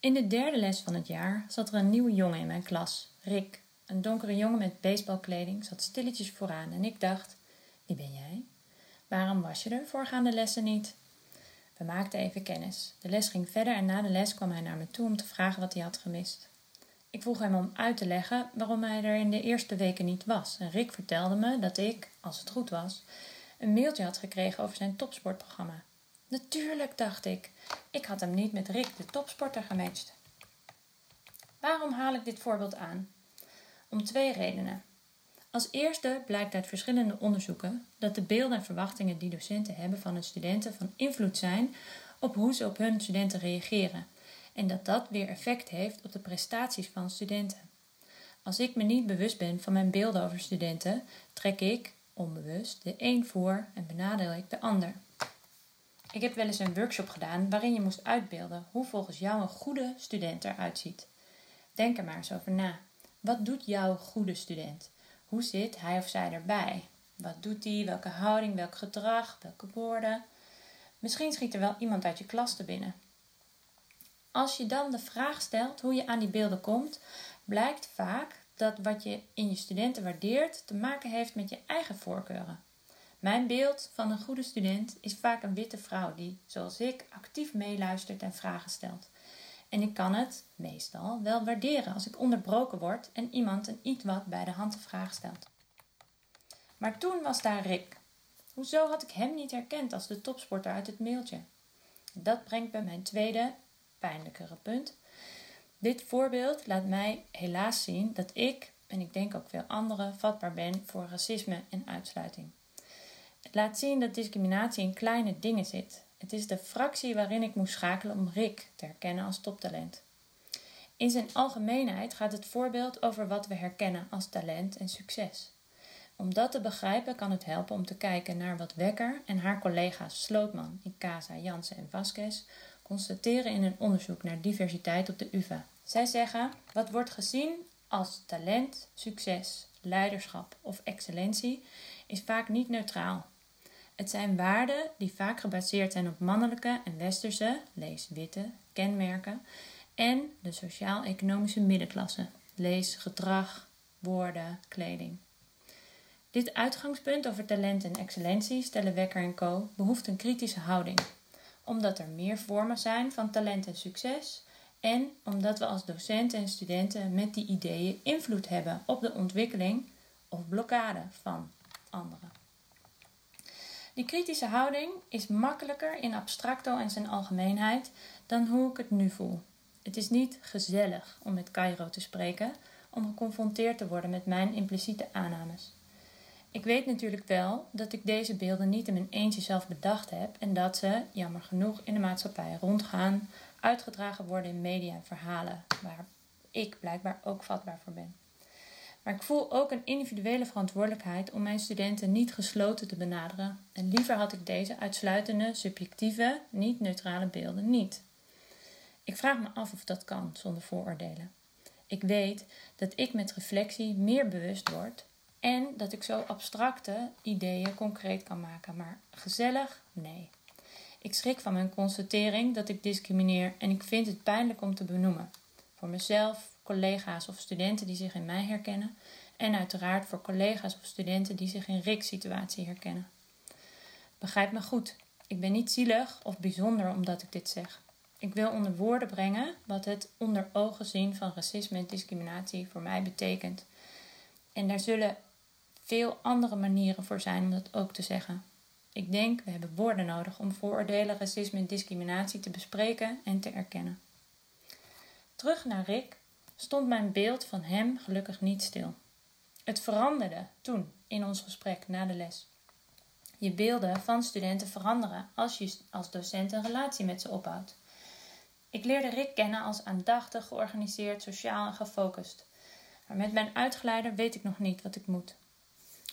In de derde les van het jaar zat er een nieuwe jongen in mijn klas, Rick. Een donkere jongen met baseballkleding zat stilletjes vooraan en ik dacht: Wie ben jij? Waarom was je er voorgaande lessen niet? We maakten even kennis. De les ging verder en na de les kwam hij naar me toe om te vragen wat hij had gemist. Ik vroeg hem om uit te leggen waarom hij er in de eerste weken niet was. En Rick vertelde me dat ik, als het goed was, een mailtje had gekregen over zijn topsportprogramma. Natuurlijk, dacht ik. Ik had hem niet met Rick, de topsporter, gematcht. Waarom haal ik dit voorbeeld aan? Om twee redenen. Als eerste blijkt uit verschillende onderzoeken dat de beelden en verwachtingen die docenten hebben van hun studenten van invloed zijn op hoe ze op hun studenten reageren en dat dat weer effect heeft op de prestaties van studenten. Als ik me niet bewust ben van mijn beelden over studenten, trek ik, onbewust, de een voor en benadeel ik de ander. Ik heb wel eens een workshop gedaan waarin je moest uitbeelden hoe volgens jou een goede student eruit ziet. Denk er maar eens over na. Wat doet jouw goede student? Hoe zit hij of zij erbij? Wat doet hij? Welke houding? Welk gedrag? Welke woorden? Misschien schiet er wel iemand uit je klas te binnen. Als je dan de vraag stelt hoe je aan die beelden komt, blijkt vaak dat wat je in je studenten waardeert te maken heeft met je eigen voorkeuren. Mijn beeld van een goede student is vaak een witte vrouw die, zoals ik, actief meeluistert en vragen stelt. En ik kan het, meestal, wel waarderen als ik onderbroken word en iemand een iets wat bij de hand vraag stelt. Maar toen was daar Rick. Hoezo had ik hem niet herkend als de topsporter uit het mailtje? Dat brengt bij mijn tweede, pijnlijkere punt. Dit voorbeeld laat mij helaas zien dat ik, en ik denk ook veel anderen, vatbaar ben voor racisme en uitsluiting. Laat zien dat discriminatie in kleine dingen zit. Het is de fractie waarin ik moest schakelen om Rick te herkennen als toptalent. In zijn algemeenheid gaat het voorbeeld over wat we herkennen als talent en succes. Om dat te begrijpen kan het helpen om te kijken naar wat Wekker en haar collega's Slootman, Ikasa, Jansen en Vasquez constateren in een onderzoek naar diversiteit op de UvA. Zij zeggen: wat wordt gezien als talent, succes, leiderschap of excellentie is vaak niet neutraal. Het zijn waarden die vaak gebaseerd zijn op mannelijke en westerse, lees witte, kenmerken en de sociaal-economische middenklasse, lees gedrag, woorden, kleding. Dit uitgangspunt over talent en excellentie stellen Wekker en Co. behoeft een kritische houding, omdat er meer vormen zijn van talent en succes en omdat we als docenten en studenten met die ideeën invloed hebben op de ontwikkeling of blokkade van anderen. Die kritische houding is makkelijker in abstracto en zijn algemeenheid dan hoe ik het nu voel. Het is niet gezellig om met Cairo te spreken, om geconfronteerd te worden met mijn impliciete aannames. Ik weet natuurlijk wel dat ik deze beelden niet in mijn eentje zelf bedacht heb en dat ze, jammer genoeg, in de maatschappij rondgaan, uitgedragen worden in media en verhalen, waar ik blijkbaar ook vatbaar voor ben. Maar ik voel ook een individuele verantwoordelijkheid om mijn studenten niet gesloten te benaderen. En liever had ik deze uitsluitende, subjectieve, niet neutrale beelden niet. Ik vraag me af of dat kan zonder vooroordelen. Ik weet dat ik met reflectie meer bewust word en dat ik zo abstracte ideeën concreet kan maken, maar gezellig? Nee. Ik schrik van mijn constatering dat ik discrimineer en ik vind het pijnlijk om te benoemen. Voor mezelf, collega's of studenten die zich in mij herkennen. En uiteraard voor collega's of studenten die zich in Rick's situatie herkennen. Begrijp me goed, ik ben niet zielig of bijzonder omdat ik dit zeg. Ik wil onder woorden brengen wat het onder ogen zien van racisme en discriminatie voor mij betekent. En daar zullen veel andere manieren voor zijn om dat ook te zeggen. Ik denk, we hebben woorden nodig om vooroordelen, racisme en discriminatie te bespreken en te erkennen. Terug naar Rick stond mijn beeld van hem gelukkig niet stil. Het veranderde toen in ons gesprek na de les. Je beelden van studenten veranderen als je als docent een relatie met ze opbouwt. Ik leerde Rick kennen als aandachtig, georganiseerd, sociaal en gefocust. Maar met mijn uitgeleider weet ik nog niet wat ik moet.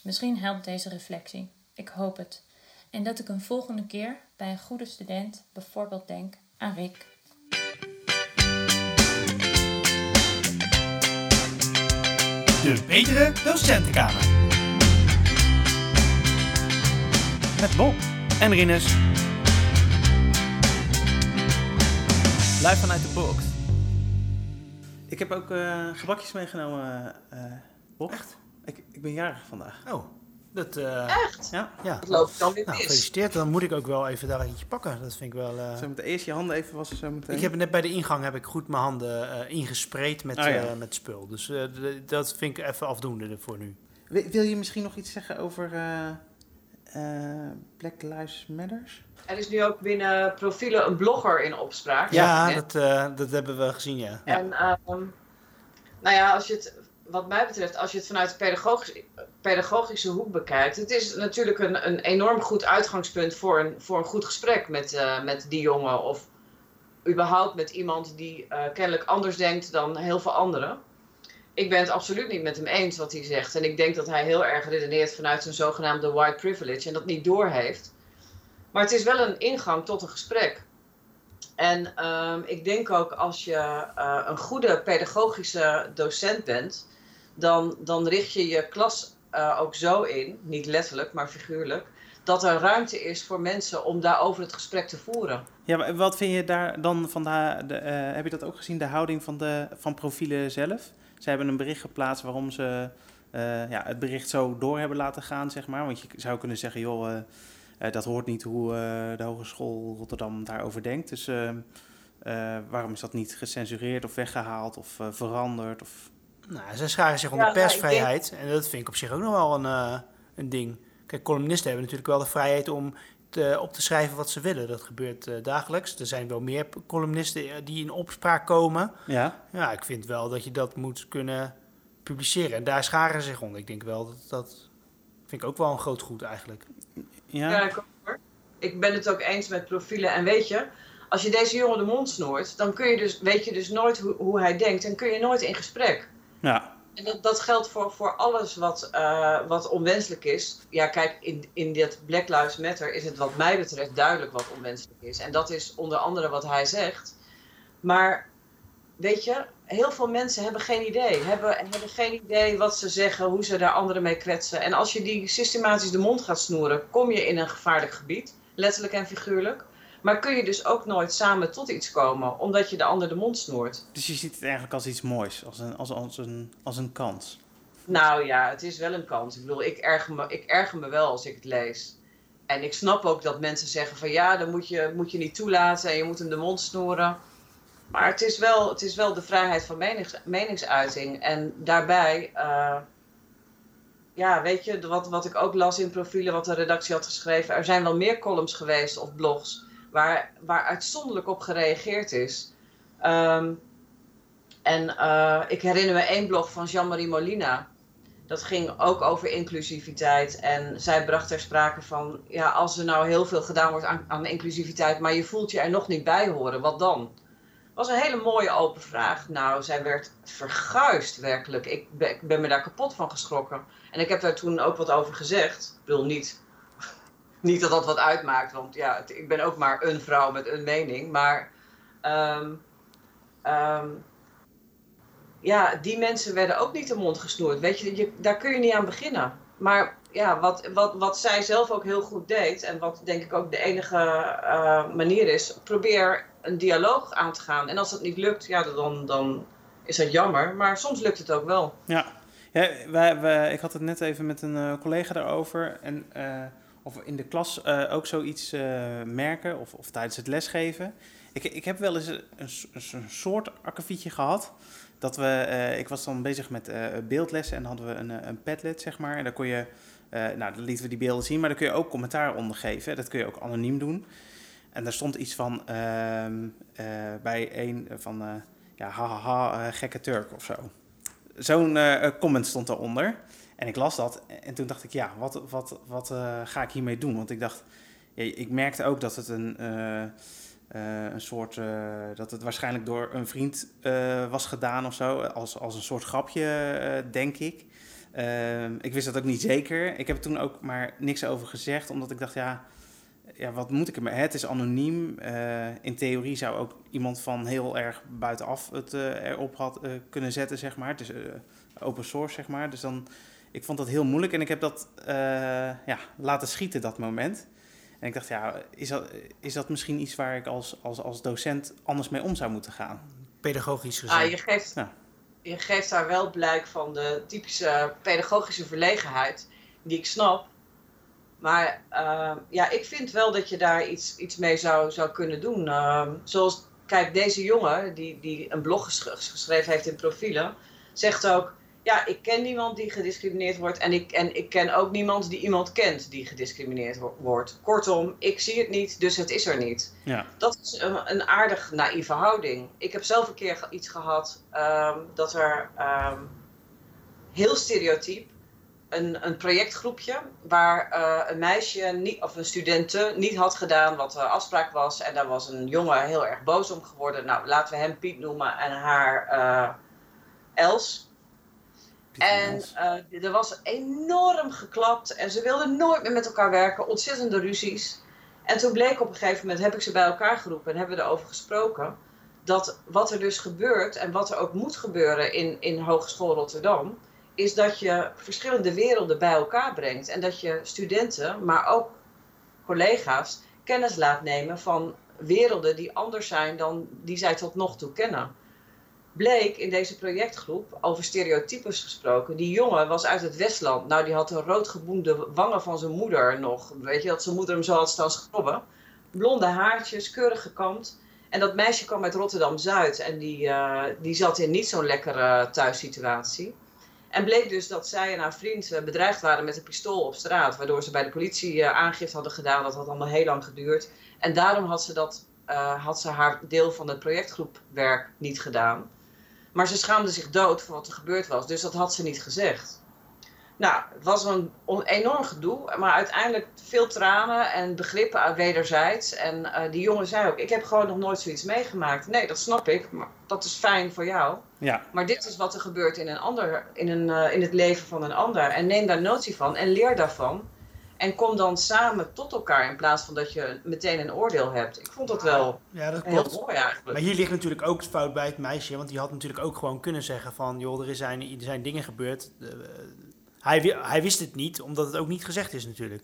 Misschien helpt deze reflectie. Ik hoop het. En dat ik een volgende keer bij een goede student bijvoorbeeld denk aan Rick. De Betere Docentenkamer. Met Bob en Rinus. Live vanuit de box. Ik heb ook eh, gebakjes meegenomen, eh Bob. Echt? Ik, ik ben jarig vandaag. Oh, dat... eh, Echt? Ja. ja. Dat loopt dan weer Nou, mis. gefeliciteerd. Dan moet ik ook wel even daar eentje pakken. Dat vind ik wel... eh, Zo meteen eerst je handen even wassen zo meteen. Ik heb net bij de ingang heb ik goed mijn handen eh, ingespreid met, Ah, ja. eh, met spul. Dus eh, d- dat vind ik even afdoende voor nu. Wil, wil je misschien nog iets zeggen over eh, eh, Black Lives Matters? Er is nu ook binnen profielen een blogger in opspraak. Ja, dat, eh, dat hebben we gezien, ja. Ja. En ehm, nou ja, als je het, wat mij betreft, als je het vanuit de pedagogische, hoek bekijkt, het is natuurlijk een, een enorm goed uitgangspunt voor een, voor een goed gesprek met, eh, met die jongen. Of überhaupt met iemand die eh, kennelijk anders denkt dan heel veel anderen. Ik ben het absoluut niet met hem eens wat hij zegt. En ik denk dat hij heel erg redeneert vanuit zijn zogenaamde white privilege en dat niet doorheeft. Maar het is wel een ingang tot een gesprek. En ehm, ik denk ook als je eh, een goede pedagogische docent bent, dan, dan richt je je klas eh, ook zo in, niet letterlijk, maar figuurlijk, dat er ruimte is voor mensen om daarover het gesprek te voeren. Ja, maar wat vind je daar dan van de, eh, heb je dat ook gezien, de houding van, de, van profielen zelf? Ze hebben een bericht geplaatst waarom ze eh, ja, het bericht zo door hebben laten gaan, zeg maar. Want je zou kunnen zeggen, joh, dat hoort niet hoe de Hogeschool Rotterdam daarover denkt. Dus waarom is dat niet gecensureerd of weggehaald of veranderd? Of... Nou, ze scharen zich onder Ja, nou, persvrijheid. En dat vind ik op zich ook nog wel een, eh, een ding. Kijk, columnisten hebben natuurlijk wel de vrijheid om te, op te schrijven wat ze willen. Dat gebeurt eh, dagelijks. Er zijn wel meer columnisten eh, die in opspraak komen. Ja, Ja, ik vind wel dat je dat moet kunnen publiceren. En daar scharen ze zich onder. Ik denk wel dat dat... Vind ik ook wel een groot goed eigenlijk. ja. Ja, ik hoor. Ik ben het ook eens met profielen. En weet je, als je deze jongen de mond snoert, dan kun je dus, weet je dus nooit hoe, hoe hij denkt en kun je nooit in gesprek. Ja. En dat, geldt voor, voor alles wat, eh, wat onwenselijk is. Ja, kijk, in, in dit Black Lives Matter is het wat mij betreft duidelijk wat onwenselijk is. En dat is onder andere wat hij zegt. Maar weet je, heel veel mensen hebben geen idee. Hebben, hebben geen idee wat ze zeggen, hoe ze daar anderen mee kwetsen. En als je die systematisch de mond gaat snoeren, kom je in een gevaarlijk gebied. Letterlijk en figuurlijk. Maar kun je dus ook nooit samen tot iets komen, omdat je de ander de mond snoert. Dus je ziet het eigenlijk als iets moois, als een, als, als een, als een kans. Nou ja, het is wel een kans. Ik bedoel, ik erger, me, ik erger me wel als ik het lees. En ik snap ook dat mensen zeggen van ja, dat moet je, moet je niet toelaten en je moet hem de mond snoeren. Maar het is wel, het is wel de vrijheid van menings, meningsuiting. En daarbij, eh, ja, weet je, wat, wat ik ook las in profielen, wat de redactie had geschreven. Er zijn wel meer columns geweest of blogs waar, waar uitzonderlijk op gereageerd is. Ehm, en eh, ik herinner me één blog van Jean-Marie Molina. Dat ging ook over inclusiviteit. En zij bracht ter sprake van: ja, als er nou heel veel gedaan wordt aan, aan inclusiviteit, maar je voelt je er nog niet bij horen, wat dan? was een hele mooie open vraag. Nou, zij werd verguisd werkelijk. Ik ben, me daar kapot van geschrokken. En ik heb daar toen ook wat over gezegd. Ik wil niet, niet dat dat wat uitmaakt, want ja, ik ben ook maar een vrouw met een mening. Maar ehm, ehm, ja, die mensen werden ook niet de mond gesnoerd. Weet je, je, daar kun je niet aan beginnen. Maar ja, wat, wat, wat zij zelf ook heel goed deed, en wat denk ik ook de enige eh, manier is, probeer een dialoog aan te gaan. En als dat niet lukt, ja, dan, dan is dat jammer. Maar soms lukt het ook wel. Ja, ja wij, ik had het net even met een eh, collega daarover. En eh, of in de klas eh, ook zoiets eh, merken, of, of tijdens het lesgeven. Ik, ik heb wel eens een, een, soort akkefietje gehad. Dat we, eh, ik was dan bezig met beeldlessen en hadden we een, een padlet, zeg maar. En daar kon je, nou, dan lieten we die beelden zien, maar daar kun je ook commentaar onder geven. Dat kun je ook anoniem doen. En daar stond iets van, ehm, eh, bij een van, ja, hahaha, gekke Turk of zo. Zo'n comment stond daaronder. En ik las dat en toen dacht ik, ja, wat, wat, wat eh, ga ik hiermee doen? Want ik dacht, ja, ik merkte ook dat het een, eh, eh, een soort, dat het waarschijnlijk door een vriend was gedaan of zo. Als, als een soort grapje, denk ik. Ehm, ik wist dat ook niet zeker. Ik heb toen ook maar niks over gezegd, omdat ik dacht, ja, ja wat moet ik ermee? Het is anoniem. In theorie zou ook iemand van heel erg buitenaf het erop had kunnen zetten, zeg maar. Het is open source, zeg maar. Dus dan, ik vond dat heel moeilijk en ik heb dat eh, ja, laten schieten, dat moment. En ik dacht, ja, is dat, is dat misschien iets waar ik als, als, als docent anders mee om zou moeten gaan? Pedagogisch gezien. Ah, je, geeft, Ja. je geeft daar wel blijk van de typische pedagogische verlegenheid, die ik snap. Maar eh, ja, ik vind wel dat je daar iets, iets mee zou, zou kunnen doen. Ehm, zoals, kijk, deze jongen die, die een blog ges- geschreven heeft in profielen, zegt ook: Ja, ik ken niemand die gediscrimineerd wordt. En ik, en ik ken ook niemand die iemand kent die gediscrimineerd wo- wordt. Kortom, ik zie het niet, dus het is er niet. Ja. Dat is een, een aardig naïeve houding. Ik heb zelf een keer iets gehad ehm, dat er ehm, heel stereotyp een, een projectgroepje waar eh, een meisje niet, of een studente niet had gedaan wat de afspraak was. En daar was een jongen heel erg boos om geworden. Nou, laten we hem Piet noemen en haar eh, Els. En eh, er was enorm geklapt en ze wilden nooit meer met elkaar werken, ontzettende ruzies. En toen bleek op een gegeven moment, heb ik ze bij elkaar geroepen en hebben we erover gesproken, dat wat er dus gebeurt en wat er ook moet gebeuren in, in Hogeschool Rotterdam, is dat je verschillende werelden bij elkaar brengt. En dat je studenten, maar ook collega's, kennis laat nemen van werelden die anders zijn dan die zij tot nog toe kennen bleek in deze projectgroep, over stereotypes gesproken, die jongen was uit het Westland. Nou, die had de roodgeboende wangen van zijn moeder nog. Weet je, dat zijn moeder hem zo had staan schrobben. Blonde haartjes, keurig gekamd. En dat meisje kwam uit Rotterdam-Zuid en die, eh, die zat in niet zo'n lekkere thuissituatie. En bleek dus dat zij en haar vriend eh, bedreigd waren met een pistool op straat. Waardoor ze bij de politie eh, aangifte hadden gedaan. Dat had allemaal heel lang geduurd. En daarom had ze, dat, eh, had ze haar deel van het projectgroepwerk niet gedaan. Maar ze schaamde zich dood voor wat er gebeurd was. Dus dat had ze niet gezegd. Nou, het was een enorm gedoe. Maar uiteindelijk veel tranen en begrippen uit wederzijds. En eh, die jongen zei ook, ik heb gewoon nog nooit zoiets meegemaakt. Nee, dat snap ik. Maar dat is fijn voor jou. Ja, Maar dit is wat er gebeurt in, een ander, in, een, eh, in het leven van een ander. En neem daar notie van en leer daarvan. En kom dan samen tot elkaar in plaats van dat je meteen een oordeel hebt. Ik vond dat wel Ja, dat heel klopt. mooi eigenlijk. Maar hier ligt natuurlijk ook het fout bij het meisje. Want die had natuurlijk ook gewoon kunnen zeggen van... joh, er zijn, er zijn dingen gebeurd. Eh, hij, hij wist het niet, omdat het ook niet gezegd is natuurlijk.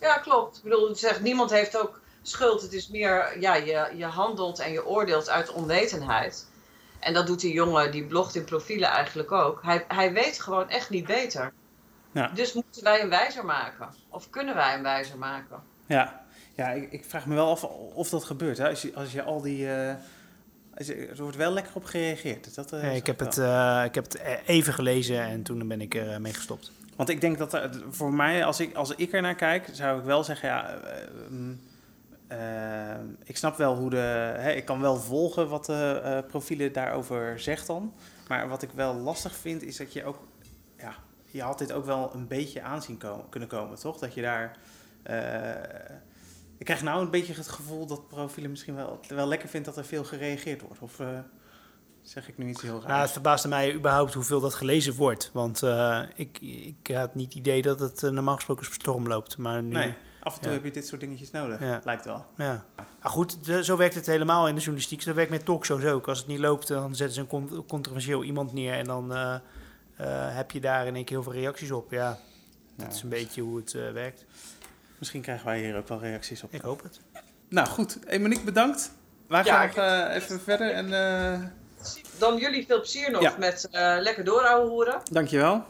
Ja, klopt. Ik bedoel, zegt, niemand heeft ook schuld. Het is meer, ja, je, je handelt en je oordeelt uit onwetendheid. En dat doet die jongen, die blogt in profielen eigenlijk ook. Hij, hij weet gewoon echt niet beter. Ja. Dus moeten wij hem wijzer maken? Of kunnen wij hem wijzer maken? ja. ja ik, ik vraag me wel af of dat gebeurt. Hè? Als, je, als je al die... eh, als je, er wordt wel lekker op gereageerd. Dat, eh, Nee, zag ik, heb wel. het, eh, ik heb het eh, even gelezen en toen ben ik er eh, mee gestopt. Want ik denk dat er, voor mij, als ik, als ik er naar kijk, zou ik wel zeggen, ja, eh, mm, eh, ik snap wel hoe de, hè, ik kan wel volgen wat de eh, profielen daarover zegt dan. Maar wat ik wel lastig vind, is dat je ook, je had dit ook wel een beetje aanzien komen, kunnen komen, toch? Dat je daar, eh, ik krijg nou een beetje het gevoel dat profielen misschien wel, wel lekker vindt dat er veel gereageerd wordt. Of eh, zeg ik nu iets heel Nou, het raars? verbaasde mij überhaupt hoeveel dat gelezen wordt. Want eh, ik, ik had niet het idee dat het normaal gesproken storm loopt. Maar nu, nee, af en toe ja. heb je dit soort dingetjes nodig, Ja. lijkt wel. Ja. Maar goed, de- zo werkt het helemaal in de journalistiek. Zo werkt met talkshows ook. Als het niet loopt, dan zetten ze een con- controversieel iemand neer. En dan heb je daar in één keer heel veel reacties op. Ja, dat Ja. is een beetje hoe het eh, werkt. Misschien krijgen wij hier ook wel reacties op. Ik hoop het. Nou goed, hey Monique, bedankt. Wij Ja, gaan nog eh, even verder en eh, Dan jullie veel plezier nog Ja. met eh, lekker doorhouden. dankjewel.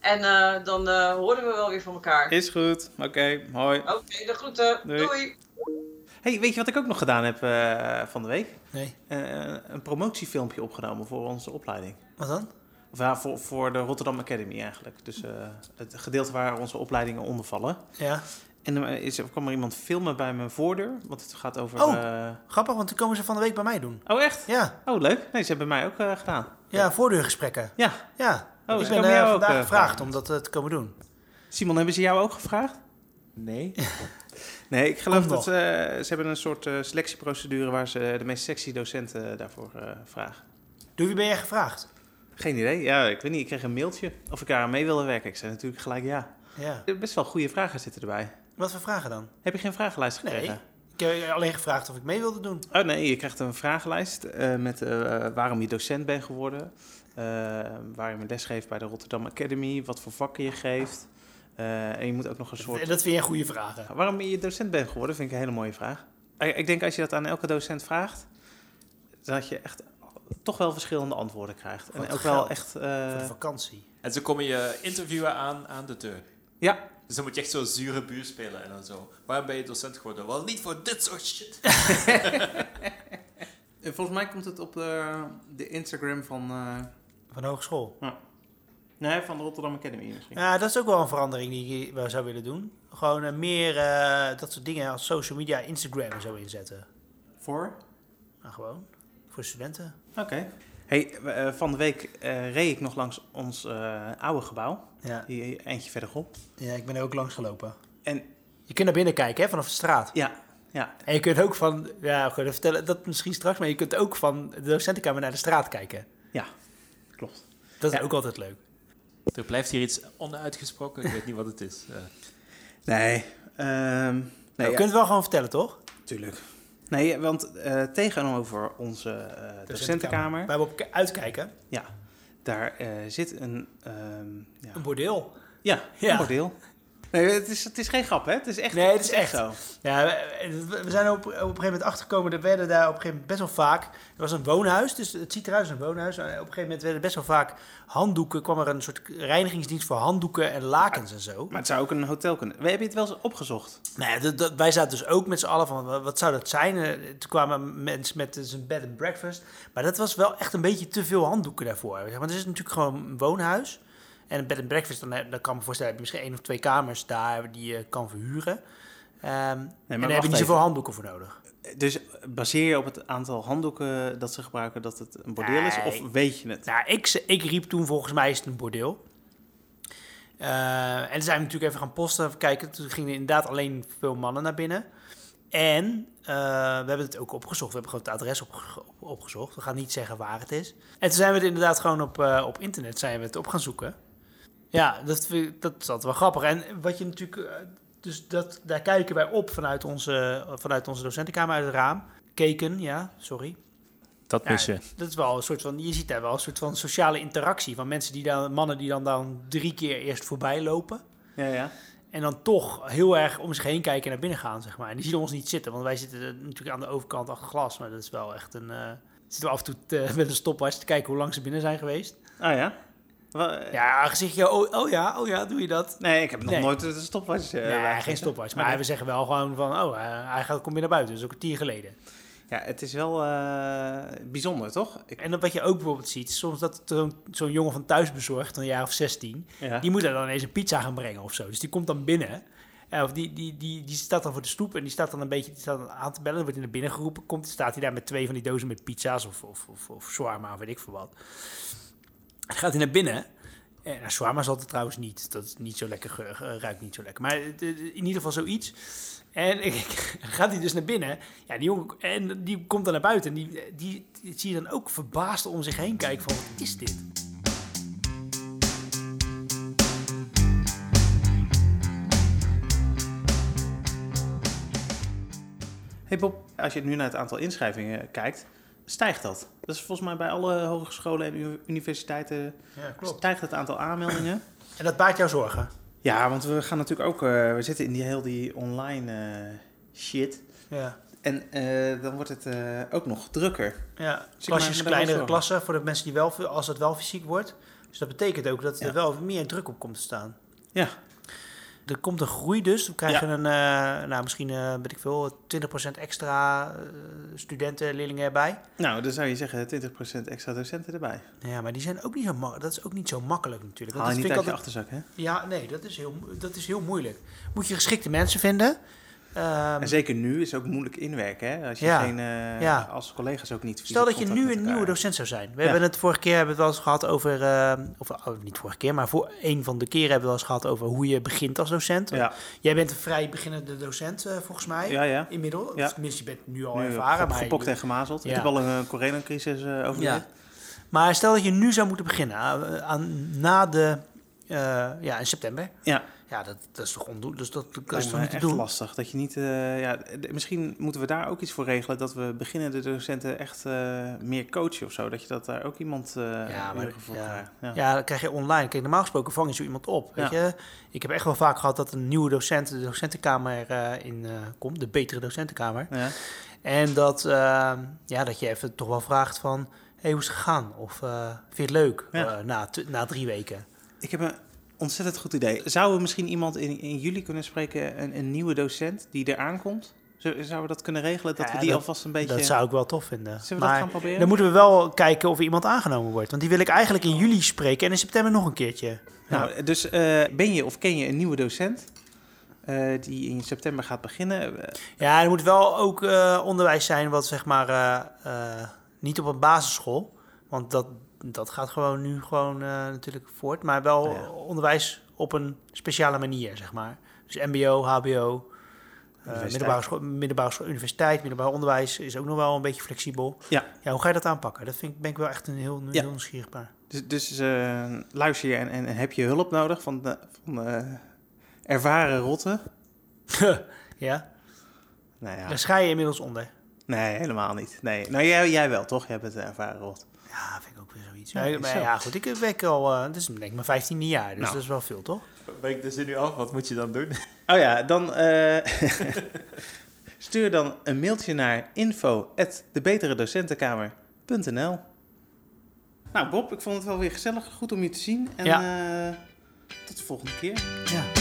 En eh, dan eh, horen we wel weer van elkaar. Is goed. Oké, hoi. Oké, de groeten. Doei. Doei. Hey, weet je wat ik ook nog gedaan heb eh, van de week? Nee. Eh, een promotiefilmpje opgenomen voor onze opleiding. Wat dan? Of ja, voor, voor de Rotterdam Academy eigenlijk. Dus eh, het gedeelte waar onze opleidingen onder vallen. Ja. En er, is, er kwam er iemand filmen bij mijn voordeur. Want het gaat over... Oh. eh, Grappig, want toen komen ze van de week bij mij doen. oh echt? Ja, Oh, leuk. Nee, ze hebben mij ook eh, gedaan. ja voordeurgesprekken. Ja. Ja, Oh, ik ze ben eh, jou ook, vandaag eh, gevraagd om dat eh, te komen doen. Simon, hebben ze jou ook gevraagd? Nee. Nee, ik geloof Komt dat eh, ze hebben een soort eh, selectieprocedure waar ze de meest sexy docenten daarvoor eh, vragen. Door wie ben jij gevraagd? Geen idee. Ja, ik weet niet. Ik kreeg een mailtje of ik daar aan mee wilde werken. Ik zei natuurlijk gelijk ja. Ja. Er Best wel goede vragen zitten erbij. Wat voor vragen dan? Heb je geen vragenlijst Nee. gekregen? Ik heb alleen gevraagd of ik mee wilde doen. Oh nee, je krijgt een vragenlijst eh, met eh, waarom je docent bent geworden. eh, waarom je lesgeeft bij de Rotterdam Academy. Wat voor vakken je geeft. eh, en je moet ook nog een soort... Dat vind je goede vragen. Waarom je docent bent geworden, vind ik een hele mooie vraag. Ik denk als je dat aan elke docent vraagt, dat je echt toch wel verschillende antwoorden krijgt. Voor En ook wel echt... Voor eh, de vakantie. En ze komen je interviewen aan aan de deur. ja, Dus dan moet je echt zo zure buur spelen en dan zo. Waarom ben je docent geworden? Wel, niet voor dit soort shit. Eh, volgens mij komt het op de, de Instagram van... eh, Van de hogeschool. nee, van de Rotterdam Academy misschien. Ja, dat is ook wel een verandering die ik wel zou willen doen. Gewoon eh, meer eh, dat soort dingen als social media, Instagram en zo inzetten. Voor? Nou, gewoon. Voor studenten. Oké. Hey, eh, van de week eh, reed ik nog langs ons eh, oude gebouw. Ja. Hier eentje verderop. ja, ik ben er ook langs gelopen. En Je kunt naar binnen kijken, hè, vanaf de straat. ja, ja, En je kunt ook van, ja, ga even vertellen, dat misschien straks, maar je kunt ook van de docentenkamer naar de straat kijken. klopt. Dat is Ja. ook altijd leuk. Er blijft hier iets onuitgesproken. Ik weet niet wat het is. Eh, Nee, ehm nee, Nou, je ja, kunt het wel gewoon vertellen, toch? Tuurlijk. Nee, want eh, tegenover onze eh, docentenkamer, Waar we op uitkijken. ja, daar eh, zit een, ehm, ja, Een bordeel. ja, Ja. een bordeel. Nee, het is, het is geen grap, hè? Het is echt, Nee, het is echt. zo. Ja, we, we zijn op, op een gegeven moment achtergekomen. Er werden daar op een gegeven moment best wel vaak. Er was een woonhuis, dus het ziet eruit als een woonhuis. En op een gegeven moment werden best wel vaak handdoeken. kwam er een soort reinigingsdienst voor handdoeken en lakens en zo. Maar het zou ook een hotel kunnen. We hebben het wel eens opgezocht. Dat, dat- wij zaten dus ook met z'n allen van, wa- wat zou dat zijn? Eh, Toen kwamen mensen met dus een bed and breakfast. Maar dat was wel echt een beetje te veel handdoeken daarvoor. Want het is natuurlijk gewoon een woonhuis. En een bed and breakfast, dan, heb- dan kan ik me voorstellen, heb je misschien één of twee kamers daar die je kan verhuren. Ehm, en daar heb je niet zoveel handdoeken voor nodig. Dus baseer je op het aantal handdoeken dat ze gebruiken dat het een bordeel is? Of weet je het? Nou, ik, ik riep toen volgens mij is het een bordeel. Eh, en toen zijn we natuurlijk even gaan posten, even kijken. Toen gingen inderdaad alleen veel mannen naar binnen. En eh, we hebben het ook opgezocht. We hebben gewoon het adres opge- op- opgezocht. We gaan niet zeggen waar het is. En toen zijn we het inderdaad gewoon op, eh, op internet zijn we het op gaan zoeken. Ja, dat, vind ik- dat is altijd wel grappig. En wat je natuurlijk... eh, dus dat, daar kijken wij op vanuit onze, vanuit onze docentenkamer uit het raam. Keken, ja, sorry. dat Ja, Dat is wel een soort van, je ziet daar wel een soort van sociale interactie van mensen die dan, mannen die dan, dan drie keer eerst voorbij lopen. Ja, ja. En dan toch heel erg om zich heen kijken en naar binnen gaan, zeg maar. En die zien ons niet zitten, want wij zitten natuurlijk aan de overkant achter glas. Maar dat is wel echt een... eh zitten we af en toe te- met een stopwatch te kijken hoe lang ze binnen zijn geweest. Ah ja? Ja, gezichtje, oh, oh ja, oh ja, doe je dat? Nee, ik heb nog Nee. nooit een stopwatch. eh, nee, geen stopwatch. Maar we zeggen wel gewoon van, oh, eh, hij gaat, komt weer naar buiten. Dus ook een kwartier geleden. Ja, het is wel eh, bijzonder, toch? Ik, En wat je ook bijvoorbeeld ziet, soms dat zo'n jongen van thuis bezorgd, een jaar of 16, ja. Die moet er dan ineens een pizza gaan brengen of zo. Dus die komt dan binnen. Eh, of die, die, die, die staat dan voor de stoep en die staat dan een beetje die staat dan aan te bellen. Dan wordt hij naar binnen geroepen. Komt, staat hij daar met twee van die dozen met pizza's of, of, of, of shawarma, weet ik veel wat. Gaat hij naar binnen. En nou, shawarma is altijd trouwens niet. Dat is niet zo lekker, ruikt niet zo lekker. Maar het- het- in ieder geval zoiets. En ik, gaat hij dus naar binnen. Ja, die jongen, en die komt dan naar buiten. En die, die, die zie je dan ook verbaasd om zich heen kijken van, wat is dit? Hey Bob, als je nu naar het aantal inschrijvingen kijkt, stijgt dat? Dat is volgens mij bij alle hogescholen en universiteiten Ja, stijgt het aantal aanmeldingen. En dat baart jou zorgen? Ja, want we gaan natuurlijk ook, eh, we zitten in die heel die online eh, shit. Ja. En eh, dan wordt het ook nog drukker. Ja, Dus klasjes, kleinere klassen voor de mensen die wel, als het wel fysiek wordt. Dus dat betekent ook dat er wel meer druk op komt te staan. Ja. Er komt een groei dus. We krijgen een, eh, nou misschien, eh weet ik veel, 20% extra eh, studenten, leerlingen erbij. Nou, dan zou je zeggen 20% extra docenten erbij. Ja, maar die zijn ook niet zo ma- dat is ook niet zo makkelijk natuurlijk. Haal je dat niet vind uit ik je achterzak, hè? ja, nee, dat is, heel, dat is heel moeilijk. Moet je geschikte mensen vinden. Ehm, En zeker nu is het ook moeilijk inwerken, hè? Als je Ja. geen, eh, Ja. als collega's ook niet Stel dat je nu een nieuwe docent zou zijn. We Ja. hebben het vorige keer hebben we het wel eens gehad over, eh, of oh, niet vorige keer, maar voor een van de keren hebben we wel eens gehad over hoe je begint als docent. Ja, Jij bent een vrij beginnende docent, eh, volgens mij, ja, ja. inmiddels. Ja. Tenminste, je bent nu al Nu ervaren. Maar, gepokt en gemazeld. Ja. Ik heb al een coronacrisis overleefd. ja. maar stel dat je nu zou moeten beginnen, aan, aan- na de, ja, in september. Ja. Ja, dat, dat is toch ondoen, dus dat, dat is toch niet te doen? lastig. Dat je niet, eh, ja, misschien moeten we daar ook iets voor regelen. Dat we beginnende docenten echt eh, meer coachen of zo. Dat je dat daar ook iemand eh Ja, maar ja. Ja. Ja, dan krijg je online. Kijk, normaal gesproken vang je zo iemand op. Weet Ja. je? Ik heb echt wel vaak gehad dat een nieuwe docent de docentenkamer in komt, de betere docentenkamer. Ja. En dat, eh, ja, dat je even toch wel vraagt van... hey, hoe is het gegaan? Of vind je het leuk na, na drie weken? Ik heb een ontzettend goed idee. Zouden we misschien iemand in, in jullie kunnen spreken, een, een nieuwe docent die er aankomt? Zou- Zouden we dat kunnen regelen? Dat Ja, we die dat- alvast een beetje... Dat zou ik wel tof vinden. Zullen we maar dat gaan proberen? dan moeten we wel kijken of er iemand aangenomen wordt. Want die wil ik eigenlijk in juli spreken en in september nog een keertje. Nou, dus eh, ben je of ken je een nieuwe docent eh, die in september gaat beginnen? Eh, Ja, er moet wel ook onderwijs zijn wat zeg maar niet op een basisschool. Want dat, dat gaat gewoon nu gewoon eh, natuurlijk voort. Maar wel Oh ja. onderwijs op een speciale manier, zeg maar. Dus mbo, hbo, eh, middelbare, school, middelbare school, universiteit, middelbaar onderwijs is ook nog wel een beetje flexibel. Ja. ja hoe ga je dat aanpakken? Dat vind ik, ben ik wel echt een heel, Ja. heel nieuwsgierig naar. Dus, dus eh, luister je en, en, en heb je hulp nodig van, de, van ervaren rotten? ja? Nou ja, Daar schij je inmiddels onder. Nee, helemaal niet. Nee. Nou, jij, jij wel, toch? Jij bent een ervaren rot. Ja, vind ik ook weer zoiets. Is maar zo. ja, goed, ik werk al, eh, dit is denk ik mijn 15e jaar, dus Nou. dat is wel veel, toch? Ben ik dus nu af? Wat moet je dan doen? Oh ja, dan eh, stuur dan een mailtje naar info@debeteredocentenkamer.nl. Nou Bob, ik vond het wel weer gezellig, goed om je te zien en Ja. eh, tot de volgende keer. Ja.